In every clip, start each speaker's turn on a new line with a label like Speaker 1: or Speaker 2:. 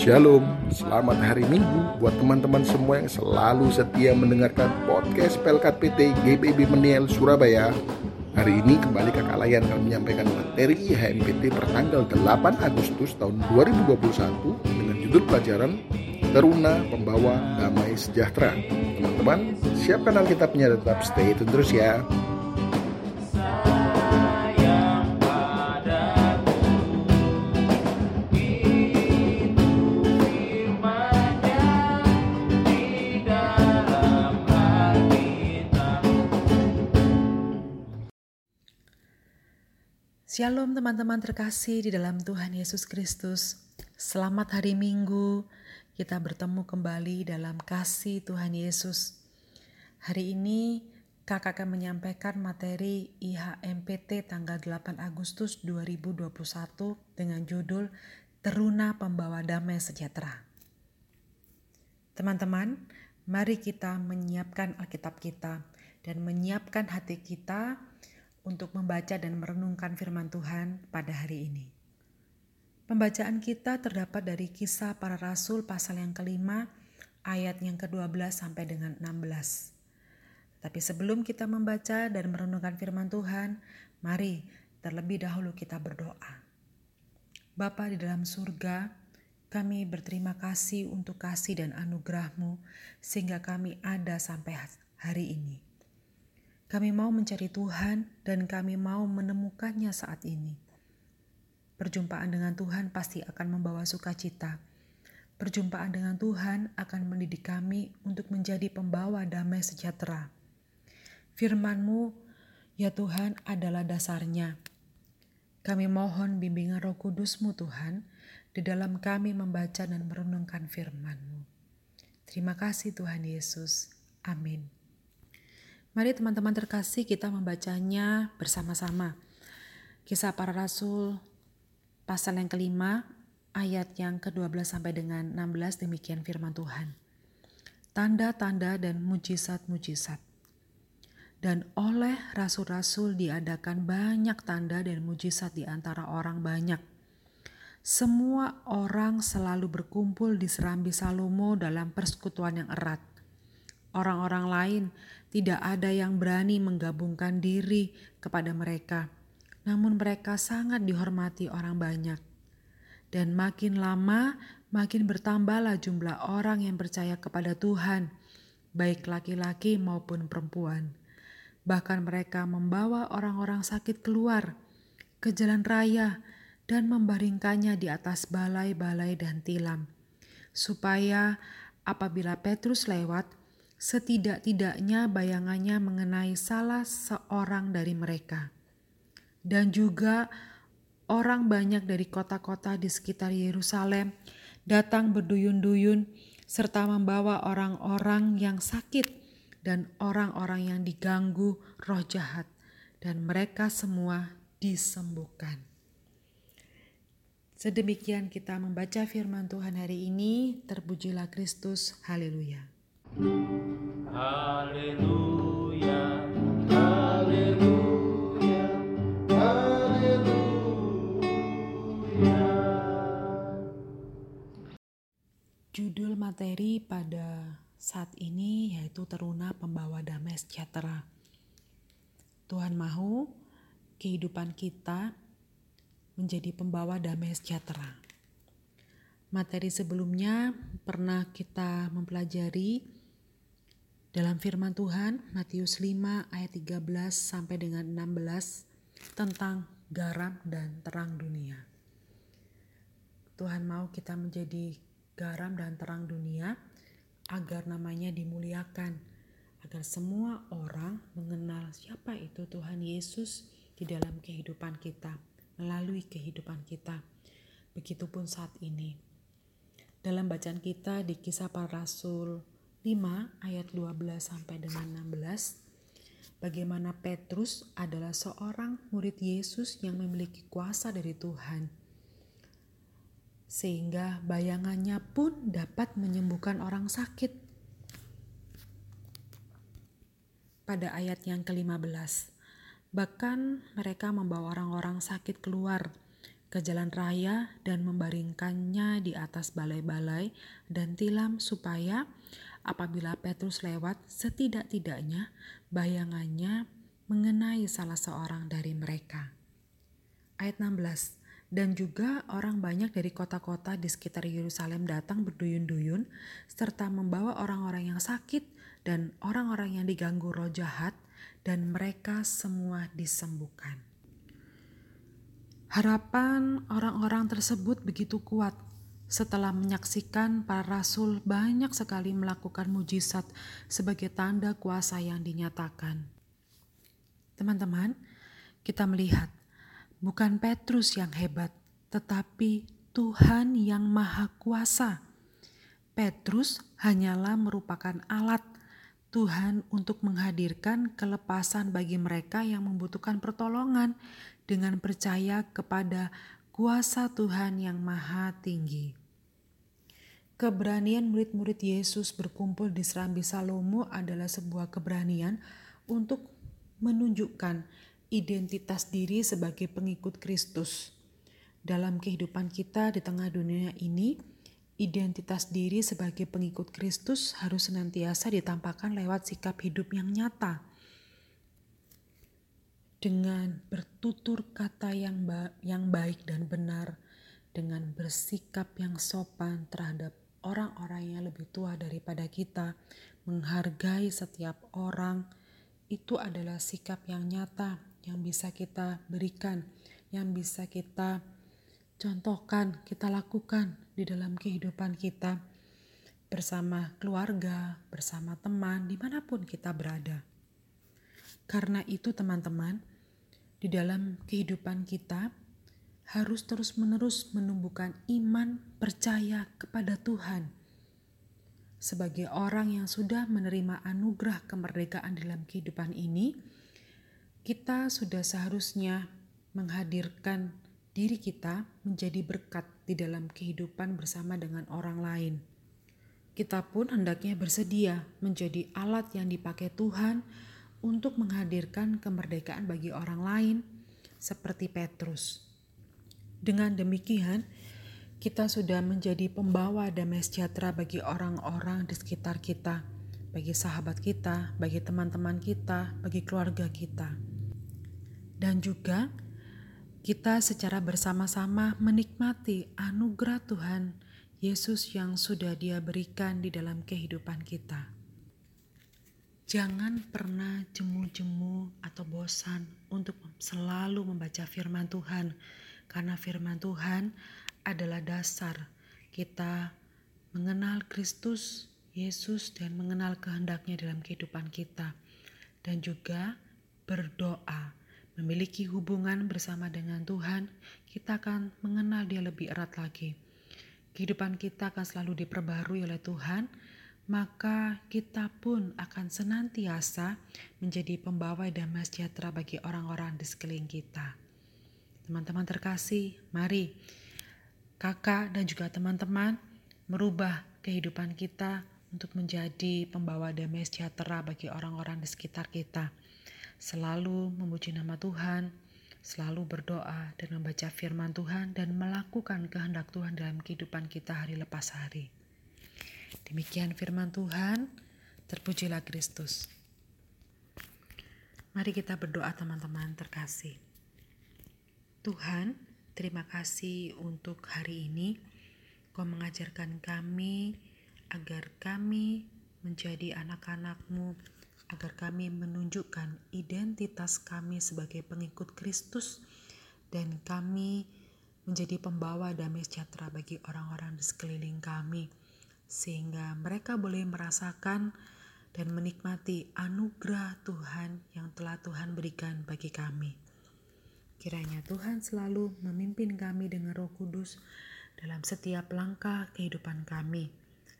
Speaker 1: Shalom, selamat hari Minggu buat teman-teman semua yang selalu setia mendengarkan podcast Pelkat PT GBB Meniel Surabaya. Hari ini kembali Kakak Layan akan menyampaikan materi IHMPT pertanggal 8 Agustus tahun 2021 dengan judul pelajaran Teruna Pembawa Damai Sejahtera. Teman-teman, siapkan Alkitabnya tetap stay tune terus ya.
Speaker 2: Shalom teman-teman terkasih di dalam Tuhan Yesus Kristus. Selamat hari Minggu. Kita bertemu kembali dalam kasih Tuhan Yesus. Hari ini kakak akan menyampaikan materi IHMPT tanggal 8 Agustus 2021 dengan judul Teruna Pembawa Damai Sejahtera. Teman-teman, mari kita menyiapkan Alkitab kita dan menyiapkan hati kita untuk membaca dan merenungkan firman Tuhan pada hari ini. Pembacaan kita terdapat dari kisah para rasul pasal yang kelima ayat yang ke-12 sampai dengan 16. Tapi sebelum kita membaca dan merenungkan firman Tuhan, mari terlebih dahulu kita berdoa. Bapa di dalam surga, kami berterima kasih untuk kasih dan anugerah-Mu sehingga kami ada sampai hari ini. Kami mau mencari Tuhan dan kami mau menemukannya saat ini. Perjumpaan dengan Tuhan pasti akan membawa sukacita. Perjumpaan dengan Tuhan akan mendidik kami untuk menjadi pembawa damai sejahtera. Firman-Mu, ya Tuhan, adalah dasarnya. Kami mohon bimbingan roh kudus-Mu Tuhan, di dalam kami membaca dan merenungkan firman-Mu. Terima kasih Tuhan Yesus. Amin. Mari teman-teman terkasih kita membacanya bersama-sama. Kisah para Rasul pasal yang kelima ayat yang ke-12 sampai dengan 16 demikian firman Tuhan. Tanda-tanda dan mujizat-mujizat. Dan oleh rasul-rasul diadakan banyak tanda dan mujizat di antara orang banyak. Semua orang selalu berkumpul di serambi Salomo dalam persekutuan yang erat. Orang-orang lain tidak ada yang berani menggabungkan diri kepada mereka, namun mereka sangat dihormati orang banyak. Dan makin lama, makin bertambahlah jumlah orang yang percaya kepada Tuhan, baik laki-laki maupun perempuan. Bahkan mereka membawa orang-orang sakit keluar ke jalan raya dan membaringkannya di atas balai-balai dan tilam, supaya apabila Petrus lewat, setidak-tidaknya bayangannya mengenai salah seorang dari mereka. Dan juga orang banyak dari kota-kota di sekitar Yerusalem datang berduyun-duyun serta membawa orang-orang yang sakit dan orang-orang yang diganggu roh jahat dan mereka semua disembuhkan. Sedemikian kita membaca firman Tuhan hari ini, terpujilah Kristus, haleluya. Judul materi pada saat ini yaitu teruna pembawa damai sejahtera. Tuhan mau kehidupan kita menjadi pembawa damai sejahtera. Materi sebelumnya pernah kita mempelajari dalam firman Tuhan, Matius 5 ayat 13 sampai dengan 16 tentang garam dan terang dunia. Tuhan mau kita menjadi garam dan terang dunia agar namanya dimuliakan, agar semua orang mengenal siapa itu Tuhan Yesus di dalam kehidupan kita, melalui kehidupan kita. Begitupun saat ini. Dalam bacaan kita di kisah para rasul 5 ayat 12 sampai dengan 16 bagaimana Petrus adalah seorang murid Yesus yang memiliki kuasa dari Tuhan sehingga bayangannya pun dapat menyembuhkan orang sakit. Pada ayat yang ke-15, bahkan mereka membawa orang-orang sakit keluar ke jalan raya dan membaringkannya di atas balai-balai dan tilam supaya apabila Petrus lewat setidak-tidaknya bayangannya mengenai salah seorang dari mereka. Ayat 16 dan juga orang banyak dari kota-kota di sekitar Yerusalem datang berduyun-duyun serta membawa orang-orang yang sakit dan orang-orang yang diganggu roh jahat dan mereka semua disembuhkan. Harapan orang-orang tersebut begitu kuat setelah menyaksikan para rasul banyak sekali melakukan mujizat sebagai tanda kuasa yang dinyatakan. Teman-teman, kita melihat bukan Petrus yang hebat, tetapi Tuhan yang Maha Kuasa. Petrus hanyalah merupakan alat Tuhan untuk menghadirkan kelepasan bagi mereka yang membutuhkan pertolongan dengan percaya kepada kuasa Tuhan yang Maha Tinggi. Keberanian murid-murid Yesus berkumpul di Serambi Salomo adalah sebuah keberanian untuk menunjukkan identitas diri sebagai pengikut Kristus. Dalam kehidupan kita di tengah dunia ini, identitas diri sebagai pengikut Kristus harus senantiasa ditampakkan lewat sikap hidup yang nyata. Dengan bertutur kata yang, ba yang baik dan benar, dengan bersikap yang sopan terhadap orang-orang yang lebih tua daripada kita, menghargai setiap orang, itu adalah sikap yang nyata yang bisa kita berikan, yang bisa kita contohkan, kita lakukan di dalam kehidupan kita bersama keluarga, bersama teman, di mana pun kita berada. Karena itu teman-teman, di dalam kehidupan kita harus terus-menerus menumbuhkan iman percaya kepada Tuhan. Sebagai orang yang sudah menerima anugerah kemerdekaan dalam kehidupan ini, kita sudah seharusnya menghadirkan diri kita menjadi berkat di dalam kehidupan bersama dengan orang lain. Kita pun hendaknya bersedia menjadi alat yang dipakai Tuhan untuk menghadirkan kemerdekaan bagi orang lain, seperti Petrus. Dengan demikian, kita sudah menjadi pembawa damai sejahtera bagi orang-orang di sekitar kita, bagi sahabat kita, bagi teman-teman kita, bagi keluarga kita dan juga kita secara bersama-sama menikmati anugerah Tuhan Yesus yang sudah Dia berikan di dalam kehidupan kita. Jangan pernah jemu-jemu atau bosan untuk selalu membaca firman Tuhan, karena firman Tuhan adalah dasar kita mengenal Kristus, Yesus, dan mengenal kehendaknya dalam kehidupan kita, dan juga berdoa memiliki hubungan bersama dengan Tuhan, kita akan mengenal Dia lebih erat lagi. Kehidupan kita akan selalu diperbarui oleh Tuhan, maka kita pun akan senantiasa menjadi pembawa damai sejahtera bagi orang-orang di sekeliling kita. Teman-teman terkasih, mari kakak dan juga teman-teman merubah kehidupan kita untuk menjadi pembawa damai sejahtera bagi orang-orang di sekitar kita selalu memuji nama Tuhan, selalu berdoa dan membaca firman Tuhan dan melakukan kehendak Tuhan dalam kehidupan kita hari lepas hari. Demikian firman Tuhan, terpujilah Kristus. Mari kita berdoa teman-teman terkasih. Tuhan, terima kasih untuk hari ini. Kau mengajarkan kami agar kami menjadi anak-anakmu agar kami menunjukkan identitas kami sebagai pengikut Kristus dan kami menjadi pembawa damai sejahtera bagi orang-orang di sekeliling kami sehingga mereka boleh merasakan dan menikmati anugerah Tuhan yang telah Tuhan berikan bagi kami. Kiranya Tuhan selalu memimpin kami dengan Roh Kudus dalam setiap langkah kehidupan kami,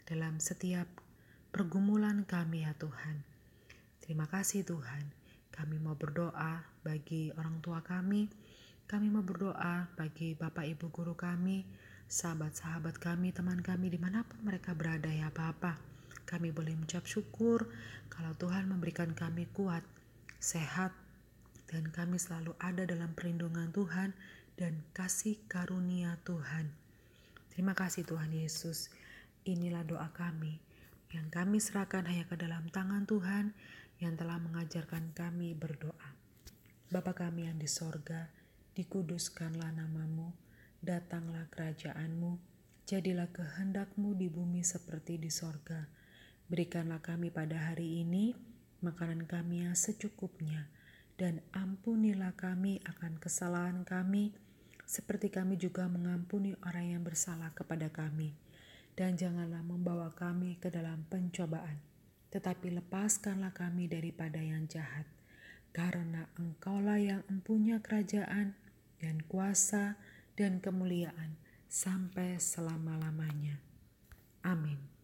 Speaker 2: dalam setiap pergumulan kami ya Tuhan. Terima kasih Tuhan. Kami mau berdoa bagi orang tua kami. Kami mau berdoa bagi Bapak Ibu Guru kami, sahabat-sahabat kami, teman kami di mana pun mereka berada ya Bapak. Kami boleh mengucap syukur kalau Tuhan memberikan kami kuat, sehat, dan kami selalu ada dalam perlindungan Tuhan dan kasih karunia Tuhan. Terima kasih Tuhan Yesus. Inilah doa kami yang kami serahkan hanya ke dalam tangan Tuhan yang telah mengajarkan kami berdoa. Bapa kami yang di sorga, dikuduskanlah namamu, datanglah kerajaanmu, jadilah kehendakmu di bumi seperti di sorga. Berikanlah kami pada hari ini makanan kami yang secukupnya, dan ampunilah kami akan kesalahan kami, seperti kami juga mengampuni orang yang bersalah kepada kami dan janganlah membawa kami ke dalam pencobaan, tetapi lepaskanlah kami daripada yang jahat, karena Engkaulah yang empunya kerajaan dan kuasa dan kemuliaan sampai selama-lamanya. Amin.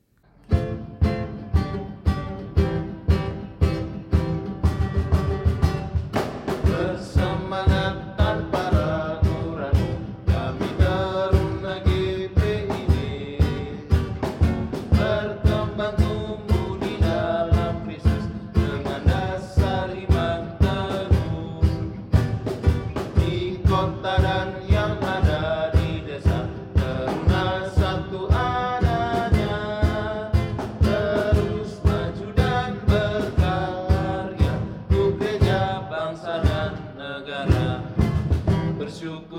Speaker 2: to